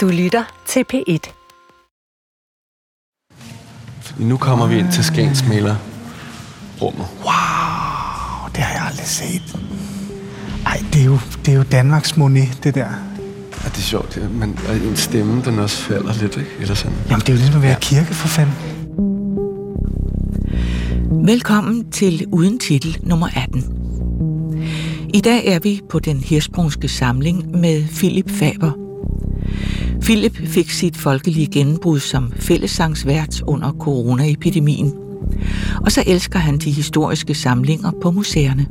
Du lytter til P1. Fordi nu kommer vi ind til Skagensmaler rummet. Wow, det har jeg aldrig set. Ej, det er jo, det er jo Danmarks Monet, det der. Ja, det er sjovt, ja. men og en stemme, den også falder lidt, ikke? Eller sådan. Jamen, det er jo ligesom at være ja. kirke, for fanden. Velkommen til Uden Titel nummer 18. I dag er vi på den hirsprungske samling med Philip Faber. Philip fik sit folkelige gennembrud som fællessangsvært under coronaepidemien. Og så elsker han de historiske samlinger på museerne.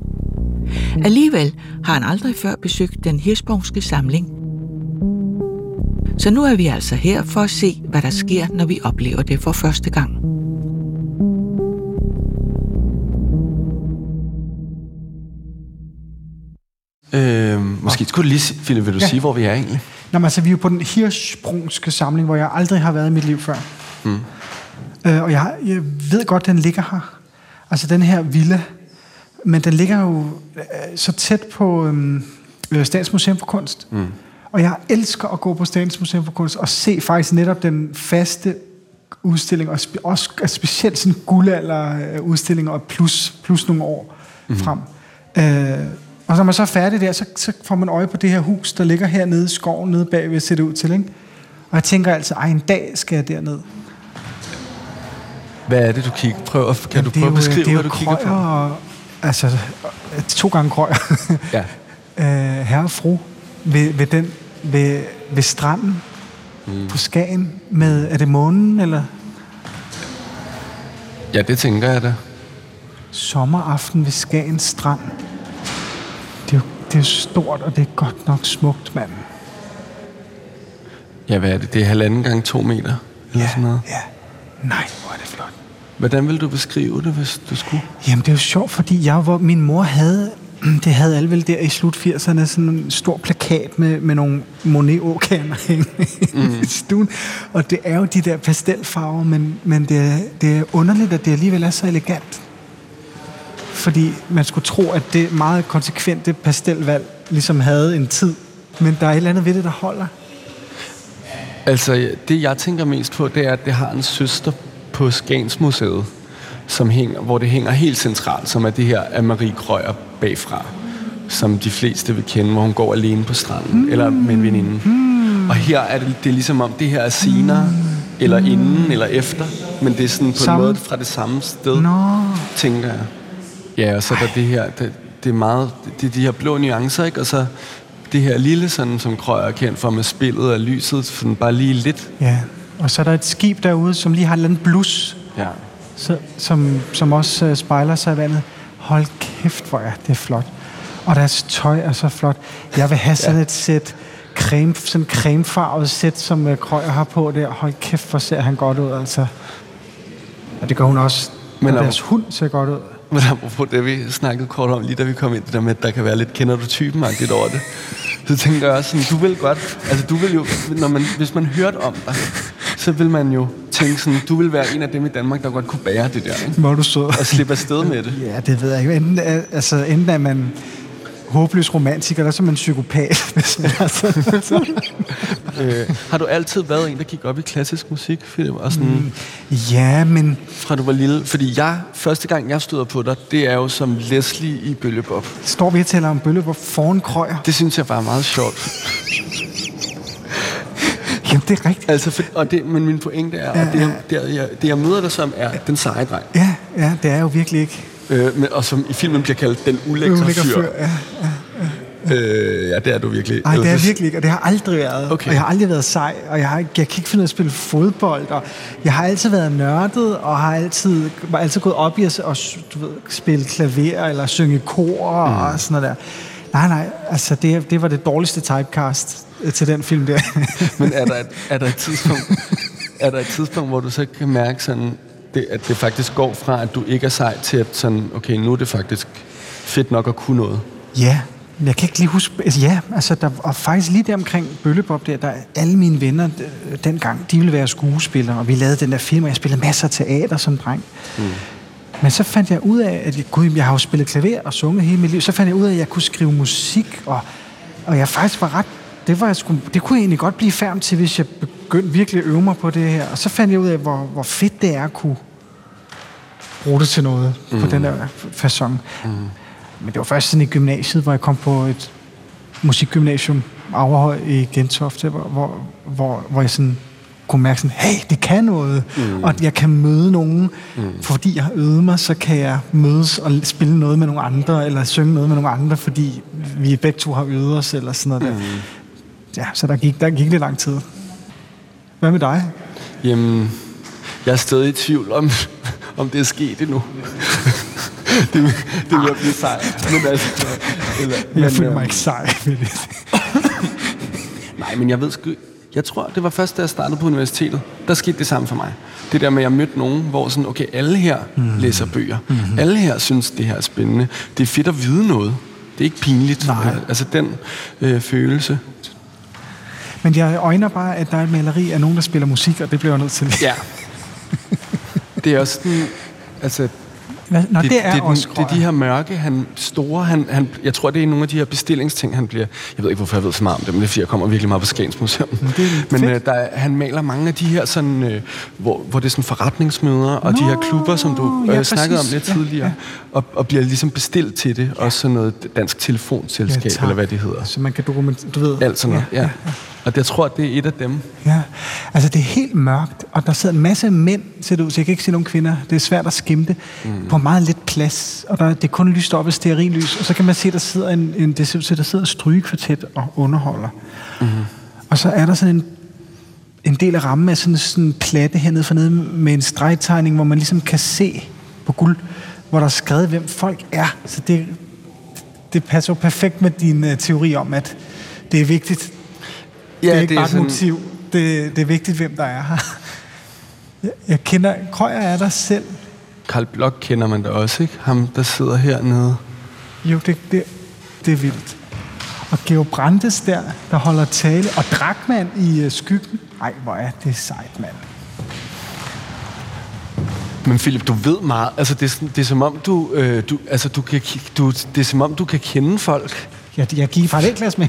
Alligevel har han aldrig før besøgt den hirsprungske samling. Så nu er vi altså her for at se, hvad der sker, når vi oplever det for første gang. Øh, måske skulle du lige, Philip, vil du ja. sige, hvor vi er egentlig? Nå, men altså, vi er jo på den hirsprungske samling, hvor jeg aldrig har været i mit liv før. Mm. Øh, og jeg, jeg ved godt, den ligger her. Altså den her villa. Men den ligger jo øh, så tæt på øh, Statens Museum for Kunst. Mm. Og jeg elsker at gå på Statens Museum for Kunst og se faktisk netop den faste udstilling, og spe, også altså specielt sådan guldalder-udstillinger og plus, plus nogle år mm. frem. Øh, og når man så er færdig der, så, så får man øje på det her hus, der ligger hernede i skoven, nede bagved, ser det ud til. Ikke? Og jeg tænker altså, ej, en dag skal jeg derned. Hvad er det, du kigger? Prøv, kan Jamen, du prøve at beskrive, det er hvad du kigger på? Og, altså, to gange krøjer. ja. øh, herre og fru ved, ved, den, ved, ved stranden mm. på Skagen med, er det månen, eller? Ja, det tænker jeg da. Sommeraften ved Skagens strand. Det er, stort, og det er godt nok smukt, mand. Ja, hvad er det? Det er halvanden gange to meter? Eller ja, sådan noget. ja. Nej, hvor er det flot. Hvordan vil du beskrive det, hvis du skulle? Jamen, det er jo sjovt, fordi jeg, hvor min mor havde, det havde alle vel der i slut 80'erne, sådan en stor plakat med, med nogle monet mm. i stuen. Og det er jo de der pastelfarver, men, men det, er, det er underligt, at det alligevel er så elegant. Fordi man skulle tro, at det meget konsekvente pastelvalg ligesom havde en tid. Men der er et eller andet ved det, der holder. Altså, det jeg tænker mest på, det er, at det har en søster på Skagensmuseet, som hænger, hvor det hænger helt centralt, som er det her af Marie Krøyer bagfra, som de fleste vil kende, hvor hun går alene på stranden, mm. eller med en veninde. Mm. Og her er det, det er ligesom om, det her er senere, mm. eller inden, eller efter, men det er sådan på Samme. en måde fra det samme sted, no. tænker jeg. Ja, og så er der det her, det, det er meget, det er de her blå nuancer, ikke? Og så det her lille, sådan, som Krøyer er kendt for med spillet og lyset, sådan bare lige lidt. Ja, og så er der et skib derude, som lige har en eller blus, ja. så, som, som også uh, spejler sig i vandet. Hold kæft, hvor er det flot. Og deres tøj er så flot. Jeg vil have sådan ja. et sæt creme, sådan cremefarvet sæt, som uh, Krøyer har på der. Hold kæft, hvor ser han godt ud, altså. Og det gør hun også. Men og deres hund ser godt ud. Men apropos det, vi snakkede kort om, lige da vi kom ind, det der med, at der kan være lidt kender du typen over det. Så tænker jeg også sådan, du vil godt, altså du vil jo, når man, hvis man hørte om dig, så vil man jo tænke sådan, du vil være en af dem i Danmark, der godt kunne bære det der, ikke? Hvor du så. Og slippe afsted med det. Ja, det ved jeg ikke. Enten, altså, enten er man håbløs romantiker, eller så er man psykopat. Hvis man er sådan, så. øh, har du altid været en, der gik op i klassisk musik, Philip? Og sådan, mm, ja, men... Fra du var lille? Fordi jeg, første gang jeg støder på dig, det er jo som Leslie i Bøllebop. Står vi og taler om Bøllebop foran krøjer? Det synes jeg bare er meget sjovt. Jamen, det er rigtigt. Altså, for, og det, men min pointe er, ja, og det, jeg, det, jeg, det jeg møder dig som, er den seje dreng. Ja, ja, det er jo virkelig ikke. Øh, men, og som i filmen bliver kaldt den ulækre fyr. ja, ja. Øh, ja, det er du virkelig. Nej, det er virkelig ikke, og det har aldrig været. Okay. Og jeg har aldrig været sej, og jeg, har, jeg kan ikke finde ud af at spille fodbold, og jeg har altid været nørdet, og har altid, var altid gået op i at og, du ved, spille klaver, eller synge kor, mm. og sådan noget der. Nej, nej, altså det, det var det dårligste typecast øh, til den film der. Men er der, et, er der et tidspunkt, er der et tidspunkt, hvor du så kan mærke sådan, det, at det faktisk går fra, at du ikke er sej, til at sådan, okay, nu er det faktisk fedt nok at kunne noget? Ja, jeg kan ikke lige huske... Altså, ja, altså, der, og faktisk lige der omkring Bøllebop, der, der alle mine venner dengang, de ville være skuespillere, og vi lavede den der film, og jeg spillede masser af teater som dreng. Mm. Men så fandt jeg ud af, at jeg, gud, jeg har jo spillet klaver og sunget hele mit liv, så fandt jeg ud af, at jeg kunne skrive musik, og, og jeg faktisk var ret det, var jeg sgu, det kunne jeg egentlig godt blive færdig til, hvis jeg begyndte virkelig at øve mig på det her. Og så fandt jeg ud af, hvor, hvor fedt det er at kunne bruge det til noget mm. på den der façon. Mm. Men det var først sådan i gymnasiet, hvor jeg kom på et musikgymnasium, Averhøj i Gentofte, hvor, hvor, hvor, hvor jeg sådan kunne mærke sådan, hey, det kan noget, mm. og jeg kan møde nogen, mm. fordi jeg har øvet mig, så kan jeg mødes og spille noget med nogle andre, eller synge noget med nogle andre, fordi vi begge to har øvet os, eller sådan noget mm. der. Ja, så der gik, der gik lidt lang tid. Hvad med dig? Jamen, jeg er stadig i tvivl om, om det er sket endnu. det, det vil blive sej. Men altså, eller, jeg men, føler mig ikke sej ved det. Nej, men jeg ved sgu... Jeg tror, det var først, da jeg startede på universitetet. Der skete det samme for mig. Det der med, at jeg mødte nogen, hvor sådan, okay, alle her mm. læser bøger. Mm-hmm. Alle her synes, det her er spændende. Det er fedt at vide noget. Det er ikke pinligt. Nej. Altså den øh, følelse. Men jeg øjner bare, at der er et maleri af nogen, der spiller musik, og det bliver jeg nødt til. Ja. Det er også sådan, altså hvad? Nå, det, det er det, også, det er de her mørke, han store, han, han, jeg tror, det er nogle af de her bestillingsting, han bliver, jeg ved ikke, hvorfor jeg ved så meget om det, men det er fordi, jeg kommer virkelig meget på Skans Museum. Men øh, der, han maler mange af de her sådan, øh, hvor, hvor det er sådan forretningsmøder, og Nå, de her klubber, som du øh, ja, snakkede om lidt ja, tidligere, ja. Og, og bliver ligesom bestilt til det, ja. også sådan noget dansk telefonselskab, ja, eller hvad det hedder. Så man kan dokumentere, du ved. Alt sådan noget, ja. ja. ja. Og jeg tror, det er et af dem. Ja, altså det er helt mørkt, og der sidder en masse mænd, ser det ud, så jeg kan ikke se nogen kvinder. Det er svært at skimte mm. på meget lidt plads, og der, det er kun lyst op af stearinlys, og så kan man se, at der sidder en, en det ser, der sidder strygekvartet og underholder. Mm. Og så er der sådan en, en del af rammen af sådan en platte hernede for nede med en stregtegning, hvor man ligesom kan se på guld, hvor der er skrevet, hvem folk er. Så det, det passer jo perfekt med din uh, teori om, at det er vigtigt, Ja, det er ikke det er bare sådan... et motiv. Det, det er vigtigt, hvem der er her. Jeg, jeg kender... Krøyer er der selv. Karl Blok kender man da også, ikke? Ham, der sidder hernede. Jo, det, det, det er vildt. Og Georg Brandes der, der holder tale. Og Drakman i uh, skyggen. Ej, hvor er det sejt, mand. Men Philip, du ved meget. Altså, det, er, det er som om, du, øh, du, altså, du kan, du, det er som om, du kan kende folk. Jeg, jeg gik fra klasse med.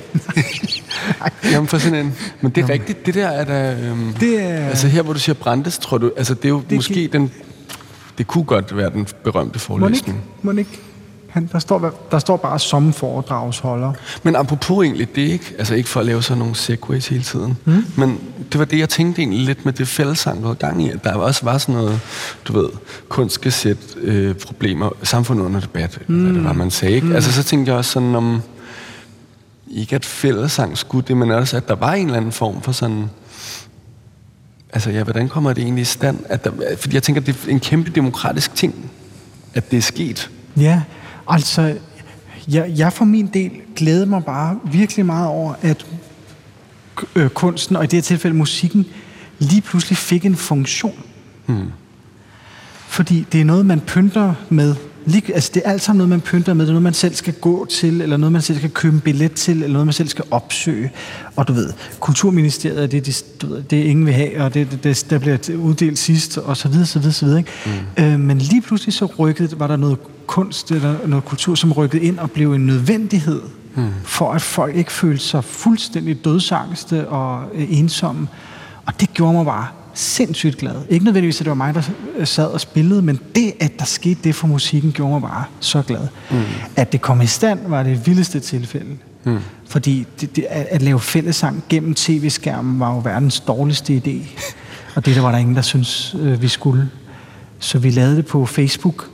Jamen for sådan en... Men det er rigtigt, det der er der... Øhm, det er, altså her, hvor du siger Brandes, tror du... Altså det er jo det måske den... Det kunne godt være den berømte forelæsning. Må ikke? Han, der, står, der står bare som foredragsholder. Men apropos egentlig det, ikke? Altså ikke for at lave sådan nogle segways hele tiden. Mm. Men det var det, jeg tænkte egentlig lidt med det fællesang, der gang i. At der også var sådan noget, du ved, kunst skal sætte øh, problemer, samfundet under debat, mm. hvad det var, man sagde. Ikke? Mm. Altså så tænkte jeg også sådan om ikke at fællesang skulle det, men også at der var en eller anden form for sådan... Altså ja, hvordan kommer det egentlig i stand? At der, fordi jeg tænker, det er en kæmpe demokratisk ting, at det er sket. Ja, altså, jeg, jeg for min del glæder mig bare virkelig meget over, at øh, kunsten, og i det her tilfælde musikken, lige pludselig fik en funktion. Hmm. Fordi det er noget, man pynter med Lige, altså det er alt sammen noget, man pynter med. Det er noget, man selv skal gå til, eller noget, man selv skal købe en billet til, eller noget, man selv skal opsøge. Og du ved, Kulturministeriet, det, det, du ved, det ingen vil have, og det, det, der bliver uddelt sidst, og så videre, så videre, så videre. Ikke? Mm. Øh, men lige pludselig så rykkede, var der noget kunst eller noget kultur, som rykkede ind og blev en nødvendighed, mm. for at folk ikke følte sig fuldstændig dødsangste og øh, ensomme. Og det gjorde mig bare sindssygt glad. Ikke nødvendigvis, at det var mig, der sad og spillede, men det, at der skete det for musikken, gjorde mig bare så glad. Mm. At det kom i stand, var det vildeste tilfælde. Mm. Fordi det, det, at lave fællesang gennem tv-skærmen var jo verdens dårligste idé. og det der var der ingen, der synes øh, vi skulle. Så vi lavede det på Facebook.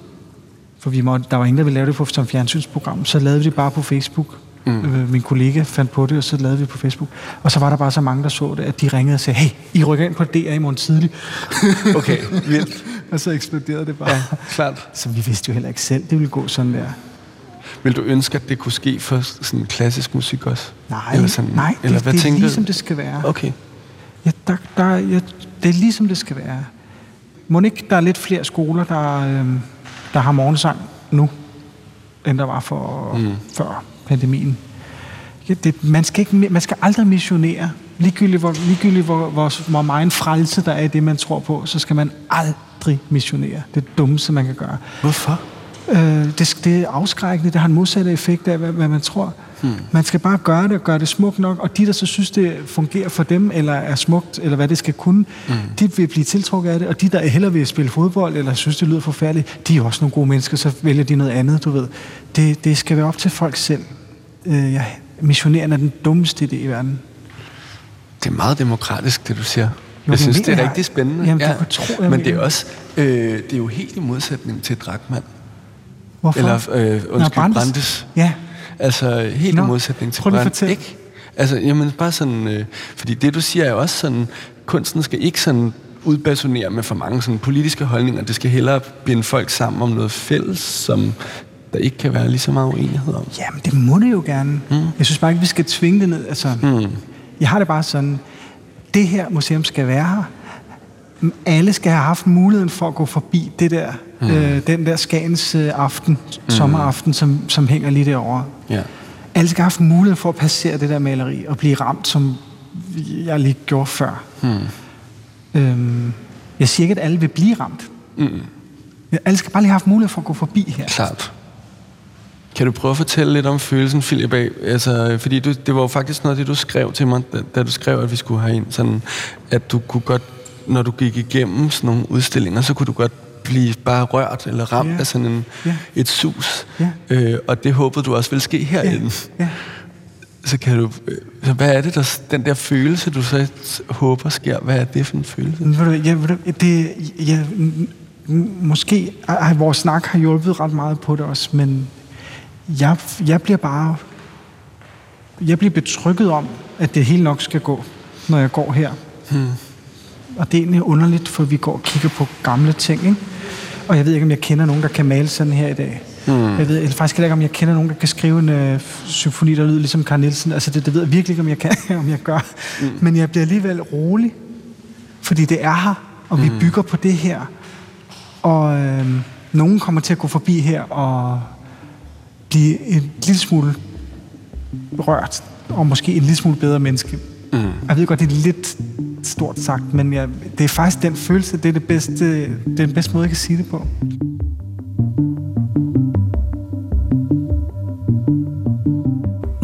For vi måtte, der var ingen, der ville lave det på, som fjernsynsprogram. Så lavede vi det bare på Facebook. Mm. Øh, min kollega fandt på det, og så lavede vi på Facebook. Og så var der bare så mange, der så det, at de ringede og sagde, hey, I rykker ind på DR i morgen tidlig. okay, vildt. og så eksploderede det bare. Ja, klart. Så vi vidste jo heller ikke selv, det ville gå sådan der. Vil du ønske, at det kunne ske for sådan klassisk musik også? Nej, eller sådan, nej det, eller hvad det er tænker ligesom det skal være. Okay. Ja, der, der, ja, det er ligesom det skal være. Må ikke, der er lidt flere skoler, der, øh, der har morgensang nu, end der var for mm. før pandemien. Ja, det, man, skal ikke, man skal aldrig missionere. Ligegyldigt, hvor, ligegyldigt hvor, hvor, hvor meget en frelse der er i det, man tror på, så skal man aldrig missionere. Det er det dummeste, man kan gøre. Hvorfor? Øh, det, det er afskrækkende, det har en modsatte effekt af, hvad, hvad man tror. Hmm. Man skal bare gøre det og gøre det smukt nok, og de, der så synes, det fungerer for dem, eller er smukt, eller hvad det skal kunne, hmm. de vil blive tiltrukket af det, og de, der hellere vil spille fodbold, eller synes, det lyder forfærdeligt, de er også nogle gode mennesker, så vælger de noget andet, du ved. Det, det skal være op til folk selv. Øh, ja, missioneren er den dummeste idé i verden. Det er meget demokratisk, det du siger. Jo, jeg synes, det er jeg- rigtig spændende. Jamen, du kan tro, jeg men det er mener. også øh, det er jo helt i modsætning til Drakman. Hvorfor? Eller, øh, undskyld, Nå, Brandes. Brandes. Ja, Altså, helt Nå, i modsætning til Brandes. Ikke? Altså, jamen, bare sådan... Øh, fordi det, du siger, er jo også sådan... Kunsten skal ikke sådan udbasonere med for mange sådan politiske holdninger. Det skal hellere binde folk sammen om noget fælles, som der ikke kan være lige så meget uenighed om. Jamen, det må det jo gerne. Mm. Jeg synes bare ikke, vi skal tvinge det ned. Altså, mm. Jeg har det bare sådan, det her museum skal være her. Alle skal have haft muligheden for at gå forbi det der, mm. øh, den der Skagens øh, aften, mm. sommeraften, som, som hænger lige derovre. Ja. Alle skal have haft muligheden for at passere det der maleri og blive ramt, som jeg lige gjorde før. Mm. Øhm, jeg siger ikke, at alle vil blive ramt. Mm. Alle skal bare lige have haft mulighed for at gå forbi her. Klart. Kan du prøve at fortælle lidt om følelsen, Philip? Altså, fordi du, det var jo faktisk noget af det, du skrev til mig, da, da du skrev, at vi skulle have ind. Sådan, at du kunne godt, når du gik igennem sådan nogle udstillinger, så kunne du godt blive bare rørt eller ramt Ja. af sådan en, Ja. et sus. Ja. Øh, og det håbede du også ville ske herinde. Ja. Så kan du... øh, Så hvad er det, der, den der følelse, du så håber sker? Hvad er det for en følelse? Du, det, m- måske har vores snak har hjulpet ret meget på det også, men jeg, jeg bliver bare jeg bliver betrykket om, at det hele nok skal gå, når jeg går her. Hmm. Og det er egentlig underligt, for vi går og kigger på gamle ting, ikke? Og jeg ved ikke, om jeg kender nogen, der kan male sådan her i dag. Hmm. Jeg ved jeg faktisk ikke, om jeg kender nogen, der kan skrive en øh, symfoni, der lyder ligesom Carl Nielsen. Altså, det, det ved jeg virkelig ikke, om jeg kan, om jeg gør. Hmm. Men jeg bliver alligevel rolig, fordi det er her, og vi bygger på det her. Og øh, nogen kommer til at gå forbi her og blive en lille smule rørt, og måske en lille smule bedre menneske. Mm. Jeg ved godt, det er lidt stort sagt, men jeg, det er faktisk den følelse, det er, det bedste, det er den bedste måde, jeg kan sige det på.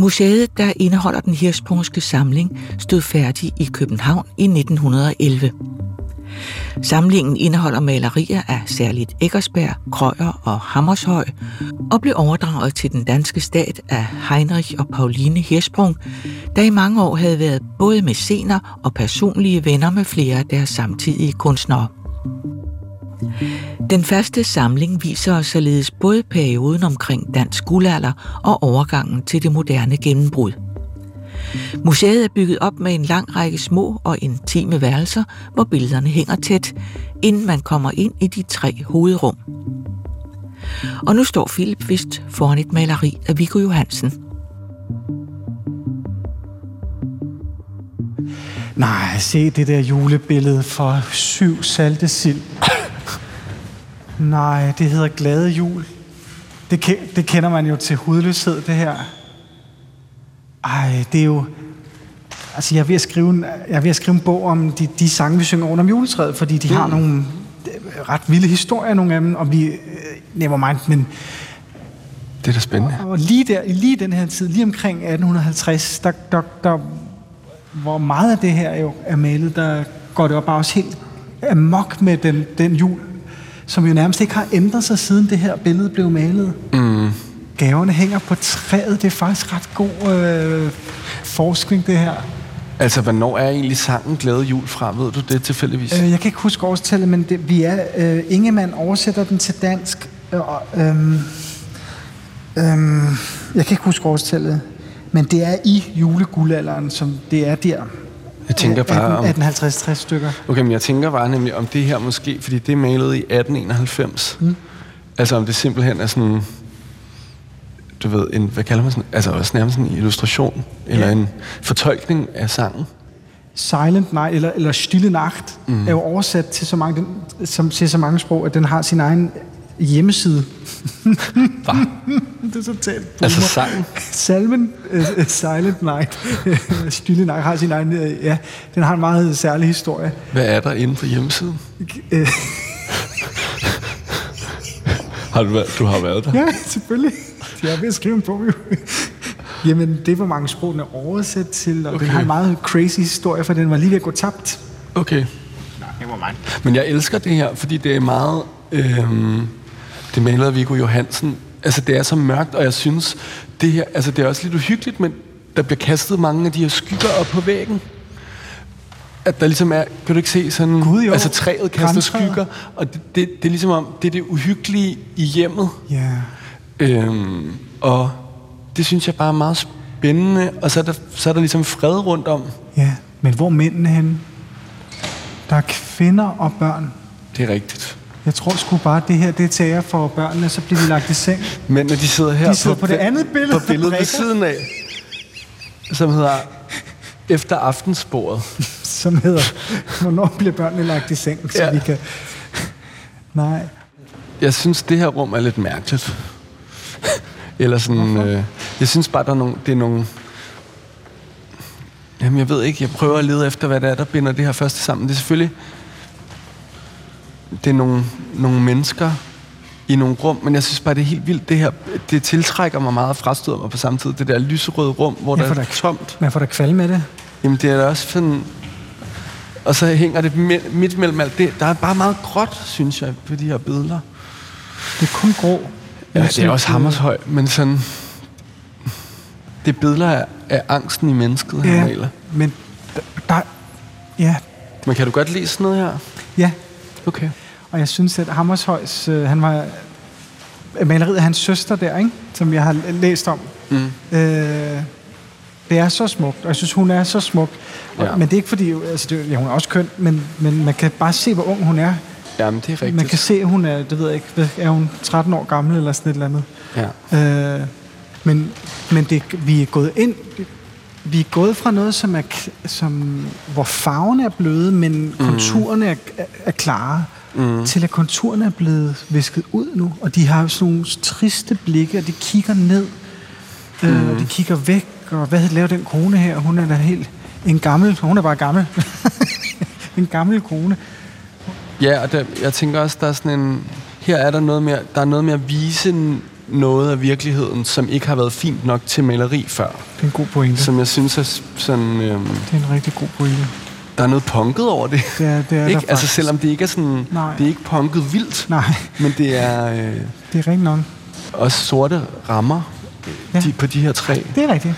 Museet, der indeholder den hirsprungske samling, stod færdig i København i 1911. Samlingen indeholder malerier af særligt Eckersberg, Krøyer og Hammershøj, og blev overdraget til den danske stat af Heinrich og Pauline Hirsprung, der i mange år havde været både mæscener og personlige venner med flere af deres samtidige kunstnere. Den første samling viser os således både perioden omkring dansk guldalder og overgangen til det moderne gennembrud. Museet er bygget op med en lang række små og intime værelser, hvor billederne hænger tæt, inden man kommer ind i de tre hovedrum. Og nu står Philip Vist foran et maleri af Viggo Johansen. Nej, se det der julebillede for syv salte sild. Nej, det hedder Glade Jul. Det, det kender man jo til hudløshed, det her. Ej, det er jo... Altså, jeg er ved at skrive en, jeg er ved at skrive en bog om de, de sange, vi synger rundt om juletræet, fordi de har nogle øh, ret vilde historier, nogle af dem, og vi... Øh, never mind, men Det er da spændende. og lige der, lige den her tid, lige omkring 1850, der, der, der, hvor meget af det her jo er malet, der går det jo bare også helt amok med den, den jul, som jo nærmest ikke har ændret sig, siden det her billede blev malet. Mm. Gaverne hænger på træet. Det er faktisk ret god øh, forskning, det her. Altså, hvornår er egentlig sangen Glæde Jul fra? Ved du det tilfældigvis? Øh, jeg kan ikke huske årstallet, men det, vi er... Øh, Ingemann oversætter den til dansk. Øh, øhm, øhm, jeg kan ikke huske årstallet, men det er i juleguldalderen, som det er der. Jeg tænker bare om... 1850-60 stykker. Okay, men jeg tænker bare nemlig om det her måske, fordi det er malet i 1891. Mm. Altså om det simpelthen er sådan, du ved, en, hvad kalder man sådan, altså også nærmest en illustration, eller Ja. en fortolkning af sangen. Silent Night, eller, eller Stille Nacht, mm. er jo oversat til så, mange, den, som, til så mange sprog, at den har sin egen hjemmeside. Hvad? det er så tæt på Altså sangen? Salmen uh, Silent Night, Stille Night, har sin egen, uh, ja, den har en meget særlig historie. Hvad er der inde på hjemmesiden? Øh, Har du, været, du har været der? Ja, selvfølgelig. Jeg er ved at skrive en bog, jo. Jamen, det er, hvor mange sprog den er oversat til, og okay. den har en meget crazy historie, for den var lige ved at gå tabt. Okay. Nej, det var mig. Men jeg elsker det her, fordi det er meget... Øhm, det maler Viggo Johansen. Altså, det er så mørkt, og jeg synes, det her... Altså, det er også lidt uhyggeligt, men der bliver kastet mange af de her skygger op på væggen. At der ligesom er... Kan du ikke se sådan... Gud, jo. Altså, træet kaster Grantræer. skygger, og det, det, det er ligesom om... Det er det uhyggelige i hjemmet. Ja. Øhm, og det synes jeg bare er meget spændende. Og så er der, så er der ligesom fred rundt om. Ja, men hvor er mændene henne? Der er kvinder og børn. Det er rigtigt. Jeg tror sgu bare, det her det er tager for børnene, så bliver de lagt i seng. Men når de sidder her De sidder på det andet billede, på billedet ved siden af, som hedder Efter aftensbordet. som hedder, hvornår bliver børnene lagt i seng, så Ja. vi kan... Nej, Jeg synes, det her rum er lidt mærkeligt. Eller sådan... Øh, jeg synes bare, der er nogle, det er nogle... Jamen, jeg ved ikke. Jeg prøver at lede efter, hvad det er, der binder det her første sammen. Det er selvfølgelig... Det er nogle, nogle mennesker i nogle rum, men jeg synes bare, det er helt vildt. Det her, det tiltrækker mig meget og frastøder mig på samme tid. Det der lyserøde rum, hvor der for er der- tomt. man får da kvalme med det. Jamen, det er da også sådan... Og så hænger det mi- midt mellem alt det. Der er bare meget gråt, synes jeg, på de her billeder. Det er kun grå. Ja, det er også hammershøj, men sådan... Det er billeder af, af angsten i mennesket, han Ja, maler. men der, der, ja, Men kan du godt lide sådan noget her? ja, Okay. Og jeg synes, at Hammershøjs, øh, han var maleriet af hans søster der, ikke? som jeg har læst om. Mm. Øh, det er så smukt, og jeg synes, hun er så smuk. Og, Ja. Men det er ikke fordi, altså det, ja, hun er også køn, men, men man kan bare se, hvor ung hun er. Jamen, det er rigtigt. Man kan se, at hun er, det ved jeg ikke, er hun 13 år gammel eller sådan et eller andet. Ja. Øh, men men det, vi er gået ind, vi er gået fra noget, som er, som, hvor farverne er bløde, men konturerne er, er, er klare, mm. til at konturerne er blevet visket ud nu. Og de har jo sådan nogle triste blikke, og de kigger ned, mm. øh, og de kigger væk. Og hvad laver den kone her? Hun er da helt en gammel, hun er bare gammel. en gammel kone. Ja, og der, jeg tænker også, der er sådan en... Her er der noget mere, der er noget med at vise noget af virkeligheden, som ikke har været fint nok til maleri før. Det er en god pointe. Som jeg synes er sådan... Øhm, Det er en rigtig god pointe. Der er noget punket over det. Det er, det er ikke? der Altså selvom det ikke er sådan... Nej. Det er ikke punket vildt, Nej, men det er øh, det er rigtigt nok. også sorte rammer Ja. de, på de her tre. Det er rigtigt.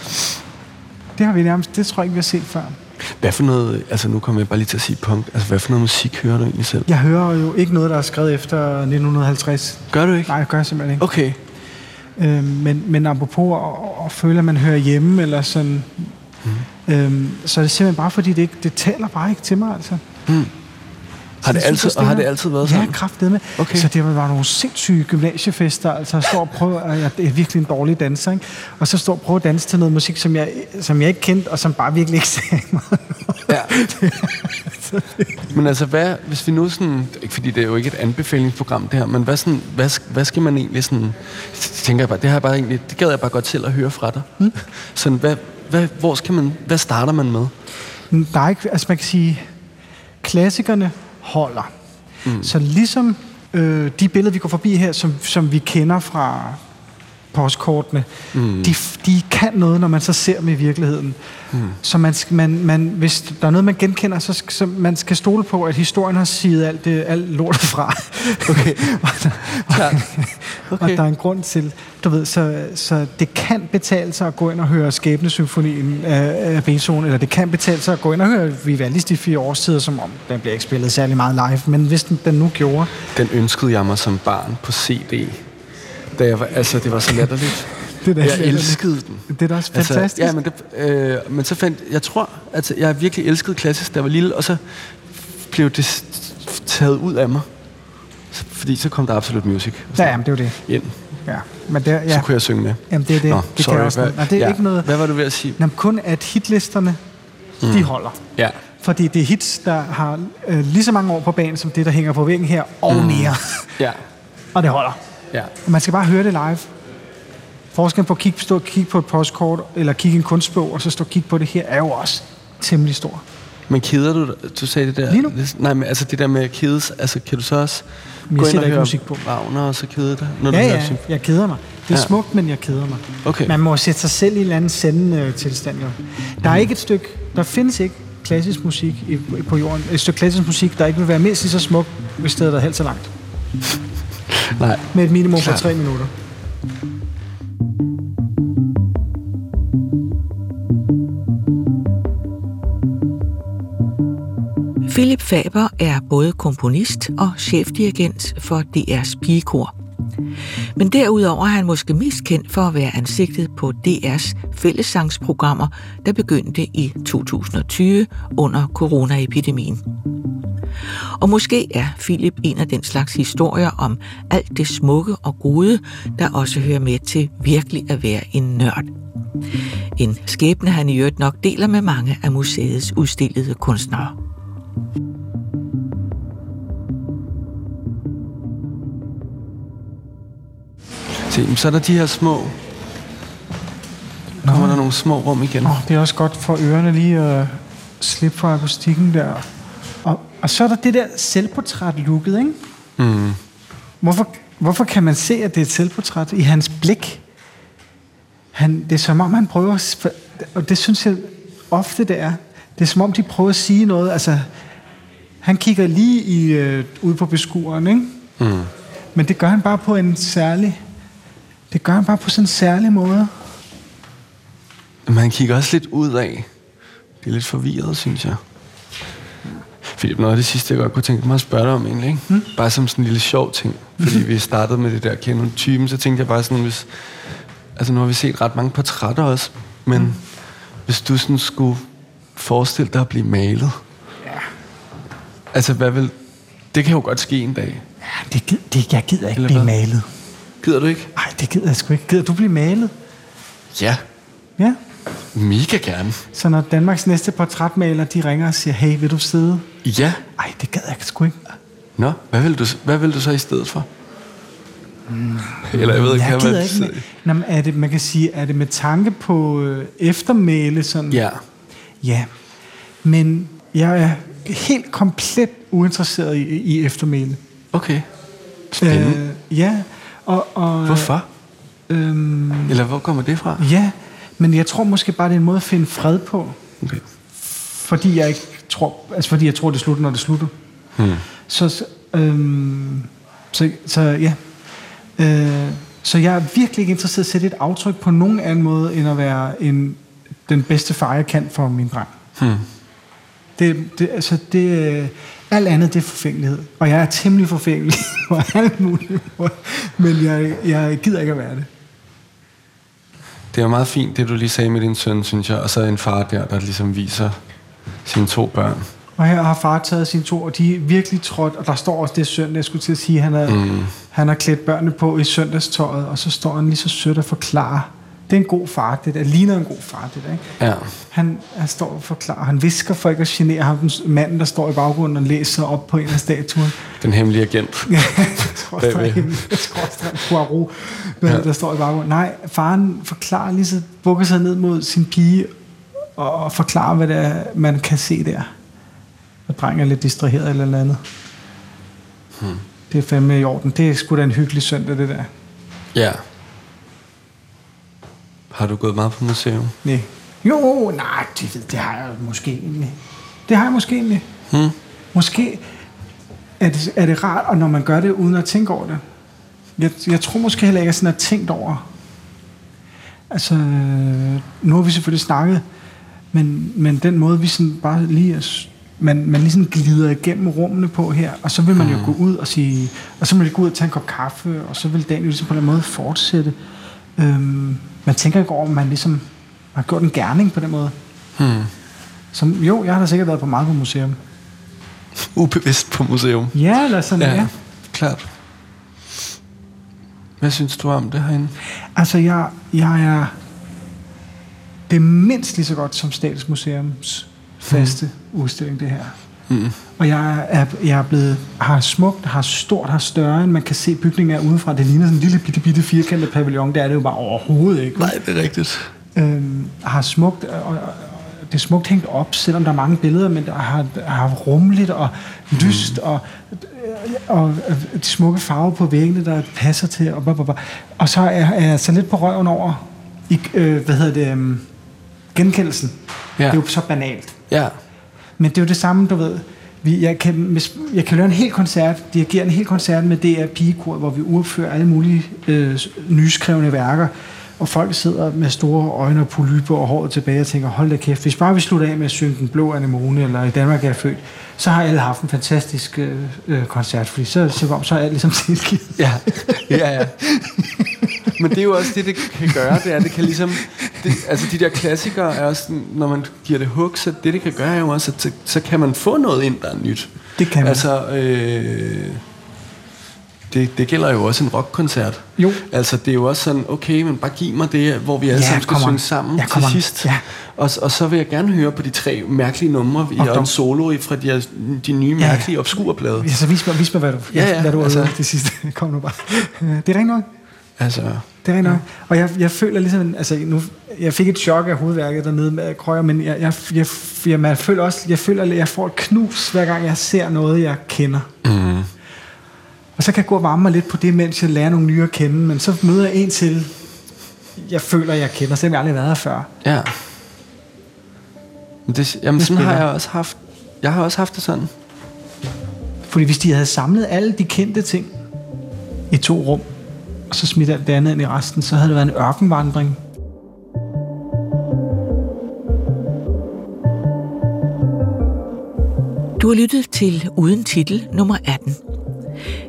Det har vi nærmest, det tror jeg ikke, vi har set før. Hvad for noget... Altså nu kommer jeg bare lige til at sige punk. Altså hvad for noget musik hører du egentlig selv? Jeg hører jo ikke noget, der er skrevet efter 1950. Gør du ikke? Nej, det gør jeg simpelthen ikke. Okay. Øhm, men, men apropos at, at føle, at man hører hjemme, eller sådan, Mhm. Øhm, så er det simpelthen bare, fordi det, ikke, det taler bare ikke til mig, altså. Har det, jeg altid, og har det altid været Ja, sådan? kraftedeme. Okay. Så det var nogle sindssyge gymnasiefester, altså at stå og prøve, og jeg er virkelig en dårlig danser, ikke? Og så stå og prøve at danse til noget musik, som jeg, som jeg ikke kendte, og som bare virkelig ikke sagde mig. Ja. men altså, hvad, hvis vi nu sådan... Ikke fordi det er jo ikke et anbefalingsprogram, det her, men hvad, sådan, hvad, hvad skal man egentlig sådan... Så tænker jeg bare, det, har jeg bare egentlig, det gad jeg bare godt selv at høre fra dig. Mm. Sådan, hvad, hvad, hvor skal man, hvad starter man med? Der er ikke, altså man kan sige, klassikerne holder. Mm. Så ligesom øh, de billeder, vi går forbi her, som, som vi kender fra postkortene, mm. de, de kan noget, når man så ser dem i virkeligheden. Mm. Så man, man, man, hvis der er noget, man genkender, så, så man skal stole på, at historien har siget alt, det, alt lortet fra. Okay. og, der, Klart. okay. og der er en grund til, du ved, så, så det kan betale sig at gå ind og høre Skæbnesymfonien af, af Beethoven, eller det kan betale sig at gå ind og høre Vivaldi's de fire årstider, som om den bliver ikke spillet særlig meget live, men hvis den, den nu gjorde, Den ønskede jeg mig som barn på CD. Da jeg var, altså, det var så latterligt. det er da Jeg elskede den. Det er da også fantastisk. ja, men, det, øh, men så fandt jeg tror, at jeg virkelig elskede klassisk, da jeg var lille, og så blev det taget ud af mig. Så- Fordi så kom der Absolute Music ja, jamen, det er jo det. ind. Ja. Men det, Så ja. kunne jeg synge med. Jamen, det er det. Nå, det sorry, kan jeg også. hvad, Nej, det er ja. ikke noget... Hvad var du ved at sige? Jamen, kun at hitlisterne, mm. de holder. Ja. Fordi det er hits, der har øh, lige så mange år på banen, som det, der hænger på væggen her, og mm. mere. Ja. Og det holder. Ja. Og man skal bare høre det live. Forskellen på at kigge, stå og kigge på et postkort, eller kigge en kunstbog, og så stå og kigge på det her, er jo også temmelig stor. Men keder du dig? Du sagde det der... Lige nu? Det, nej, men altså det der med at kedes, altså kan du så også Men jeg gå ind og høre musik på. Wagner og så kede dig, når Ja, du hører ja, symf- jeg keder mig. Det er Ja. smukt, men jeg keder mig. Okay. Man må sætte sig selv i en eller anden sendende tilstand. Jo. Der er ikke et stykke, der findes ikke klassisk musik i, på jorden. Et stykke klassisk musik, der ikke vil være mindst lige så smuk, hvis stedet er helt så langt. Nej. Med et minimum på Klart. tre minutter. Philip Faber er både komponist og chefdirigent for DR's pigekor. Men derudover er han måske mest kendt for at være ansigtet på DR's fællessangsprogrammer, der begyndte i 2020 under coronaepidemien. Og måske er Philip en af den slags historier om alt det smukke og gode, der også hører med til virkelig at være en nørd. En skæbne, han i øvrigt nok deler med mange af museets udstillede kunstnere. Se, men så er der de her små... Kommer der nogle små rum igen? Oh, det er også godt for ørerne lige at slippe fra akustikken der. Og, og så er der det der selvportræt-looket, ikke? Mm. Hvorfor, hvorfor kan man se, at det er et selvportræt i hans blik? Han, det er som om, han prøver... at Og det synes jeg ofte, det er. Det er som om, de prøver at sige noget. Altså, han kigger lige i, øh, ud på beskueren, ikke? Mm. Men det gør han bare på en særlig... Det gør han bare på sådan en særlig måde. Men han kigger også lidt ud af. Det er lidt forvirret, synes jeg. Philip, noget af det sidste, jeg godt kunne tænke mig at spørge dig om egentlig, ikke? Mm. Bare som sådan en lille sjov ting. Fordi vi startede med det der kende typen, så tænkte jeg bare sådan, hvis... Altså nu har vi set ret mange portrætter også, men mm. hvis du sådan skulle forestille dig at blive malet. Ja. Altså, hvad vil... Det kan jo godt ske en dag. Ja, det, det, jeg gider ikke Eller blive hvad? malet. Gider du ikke? Nej, det gider jeg sgu ikke. Gider du blive malet? Ja, Ja. mega gerne. Så når Danmarks næste portrætmaler, de ringer og siger, hey, vil du sidde? Ja. Ej, det gad jeg sgu ikke. Nå, hvad vil du, hvad vil du så i stedet for? Mm. Eller jeg ved ikke, Jeg hvad man ikke. Med, Nå, men er det, man kan sige, er det med tanke på øh, eftermæle? Sådan? Ja. Ja. Men jeg er helt komplet uinteresseret i, i eftermæle. Okay. Spændende. Øh, ja. Og, og, Hvorfor? Øhm, Eller hvor kommer det fra? ja, men jeg tror måske bare, det er en måde at finde fred på. Okay. Fordi jeg ikke tror, altså fordi jeg tror, det slutter, når det slutter. Hmm. Så, øhm, så, så ja. Øh, så jeg er virkelig ikke interesseret i at sætte et aftryk på nogen anden måde, end at være en, den bedste far, jeg kan for min dreng. Hmm. Det, det, altså det, øh, alt andet, det er forfængelighed. Og jeg er temmelig forfængelig på alt muligt. Men jeg, jeg gider ikke at være det. Det er jo meget fint, det du lige sagde med din søn, synes jeg. Og så en far der, der ligesom viser sine to børn. Og her har far taget sine to, og de er virkelig trådt, og der står også det søndag, jeg skulle til at sige, han har, mm. han har klædt børnene på i søndagstøjet, og så står han lige så sødt og forklarer. Det er en god far, det der. ligner en god far, det der, ikke? Ja. Han, han står og forklarer. Han visker for ikke at genere ham, den manden, der står i baggrunden og læser op på en af statuerne. Den hemmelige agent. Ja, en Poirot, ja. der står i baggrunden. Nej, faren forklarer lige så, bukker sig ned mod sin pige, og, og forklarer, hvad det er, man kan se der. Og drengen er lidt distraheret eller noget andet. Hmm. Det er fandme i orden. Det er sgu da en hyggelig søndag, det der. Ja. Har du gået meget på museum? Nej. Jo, nej, det, ved- det har jeg måske egentlig. Det har jeg måske egentlig. Hmm. Måske er det, er det rart, og når man gør det uden at tænke over det. Jeg, jeg tror måske heller ikke, at jeg sådan har tænkt over. Altså, øh, nu har vi selvfølgelig snakket, men, men den måde, vi sådan bare lige er, man, man ligesom glider igennem rummene på her, og så vil man jo gå ud og sige, og så vil man gå ud og tage en kop kaffe, og så vil dagen jo ligesom på en måde fortsætte. Øhm, man tænker ikke over, om man ligesom har gjort en gerning på den måde. Hmm. Som, jo, jeg har da sikkert været på meget på museum. Ubevidst på museum. Ja, eller sådan, ja. ja. klart. Hvad synes du om det herinde? Altså, jeg, jeg er det er mindst lige så godt som Statsmuseums faste mm. udstilling, det her. Mm. Og jeg er, jeg er blevet, har smukt, har stort, har større, end man kan se bygningen er udefra. Det ligner sådan en lille bitte, bitte firkantet pavillon. Det er det jo bare overhovedet ikke. Nej, det er rigtigt. Øhm, har smukt, og, og, det er smukt hængt op, selvom der er mange billeder, men der har, har rumligt og lyst, mm. og, og, og de smukke farver på væggene, der passer til, og, og, og så er, er jeg så lidt på røven over, i, øh, hvad hedder det, um, genkendelsen. Ja. Det er jo så banalt. Ja. Men det er jo det samme, du ved, vi, jeg, kan, jeg kan lave en hel koncert, dirigere en hel koncert med DR Pigekor, hvor vi udfører alle mulige øh, nyskrevne værker, og folk sidder med store øjne og polyper og håret tilbage og tænker, hold da kæft, hvis bare vi slutter af med at synge Den Blå Anemone, eller i Danmark er jeg født, så har alle haft en fantastisk øh, øh koncert, fordi så, så, så er alt ligesom tilgivet. Ja, ja, ja. Men det er jo også det, det kan gøre, det er, det kan ligesom, det, altså de der klassikere er også, når man giver det hug, så det, det kan gøre er jo også, at så, så kan man få noget ind, der er nyt. Det kan man. Altså, øh, det, det gælder jo også en rockkoncert. Jo. Altså, det er jo også sådan, okay, men bare giv mig det, hvor vi alle ja, sammen skal synge sammen ja, til sidst. Ja. Og, og så vil jeg gerne høre på de tre mærkelige numre, vi har en solo i fra de, de nye mærkelige ja, ja. obskurblade. Ja, så vis mig, vis mig hvad du, ja, ja, hvad du altså, det sidste. Kom nu bare. Det er rent nok. Altså, det er rent nok. Og jeg, jeg føler ligesom, altså nu, jeg fik et chok af hovedværket dernede med krøjer, men jeg, jeg, jeg, jeg, jeg føler også, jeg føler, at jeg får et knus, hver gang jeg ser noget, jeg kender. Mm. Og så kan jeg gå og varme mig lidt på det, mens jeg lærer nogle nye at kende, men så møder jeg en til, jeg føler, jeg kender, selvom jeg aldrig har været her før. Ja. Det, jamen, sådan har jeg også haft, jeg har også haft det sådan. Fordi hvis de havde samlet alle de kendte ting i to rum, og så smidt alt det andet ind i resten, så havde det været en ørkenvandring. Du har lyttet til Uden Titel nummer 18.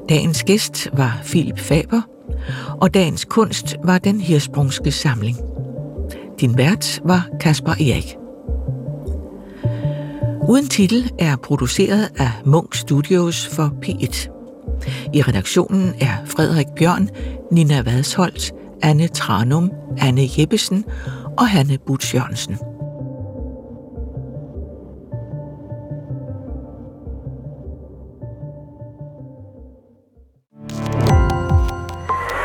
Dagens gæst var Philip Faber, og dagens kunst var den hirsprungske samling. Din vært var Kasper Erik. Uden titel er produceret af Munk Studios for P1. I redaktionen er Frederik Bjørn, Nina Vadsholt, Anne Tranum, Anne Jeppesen og Hanne Butch Jørgensen.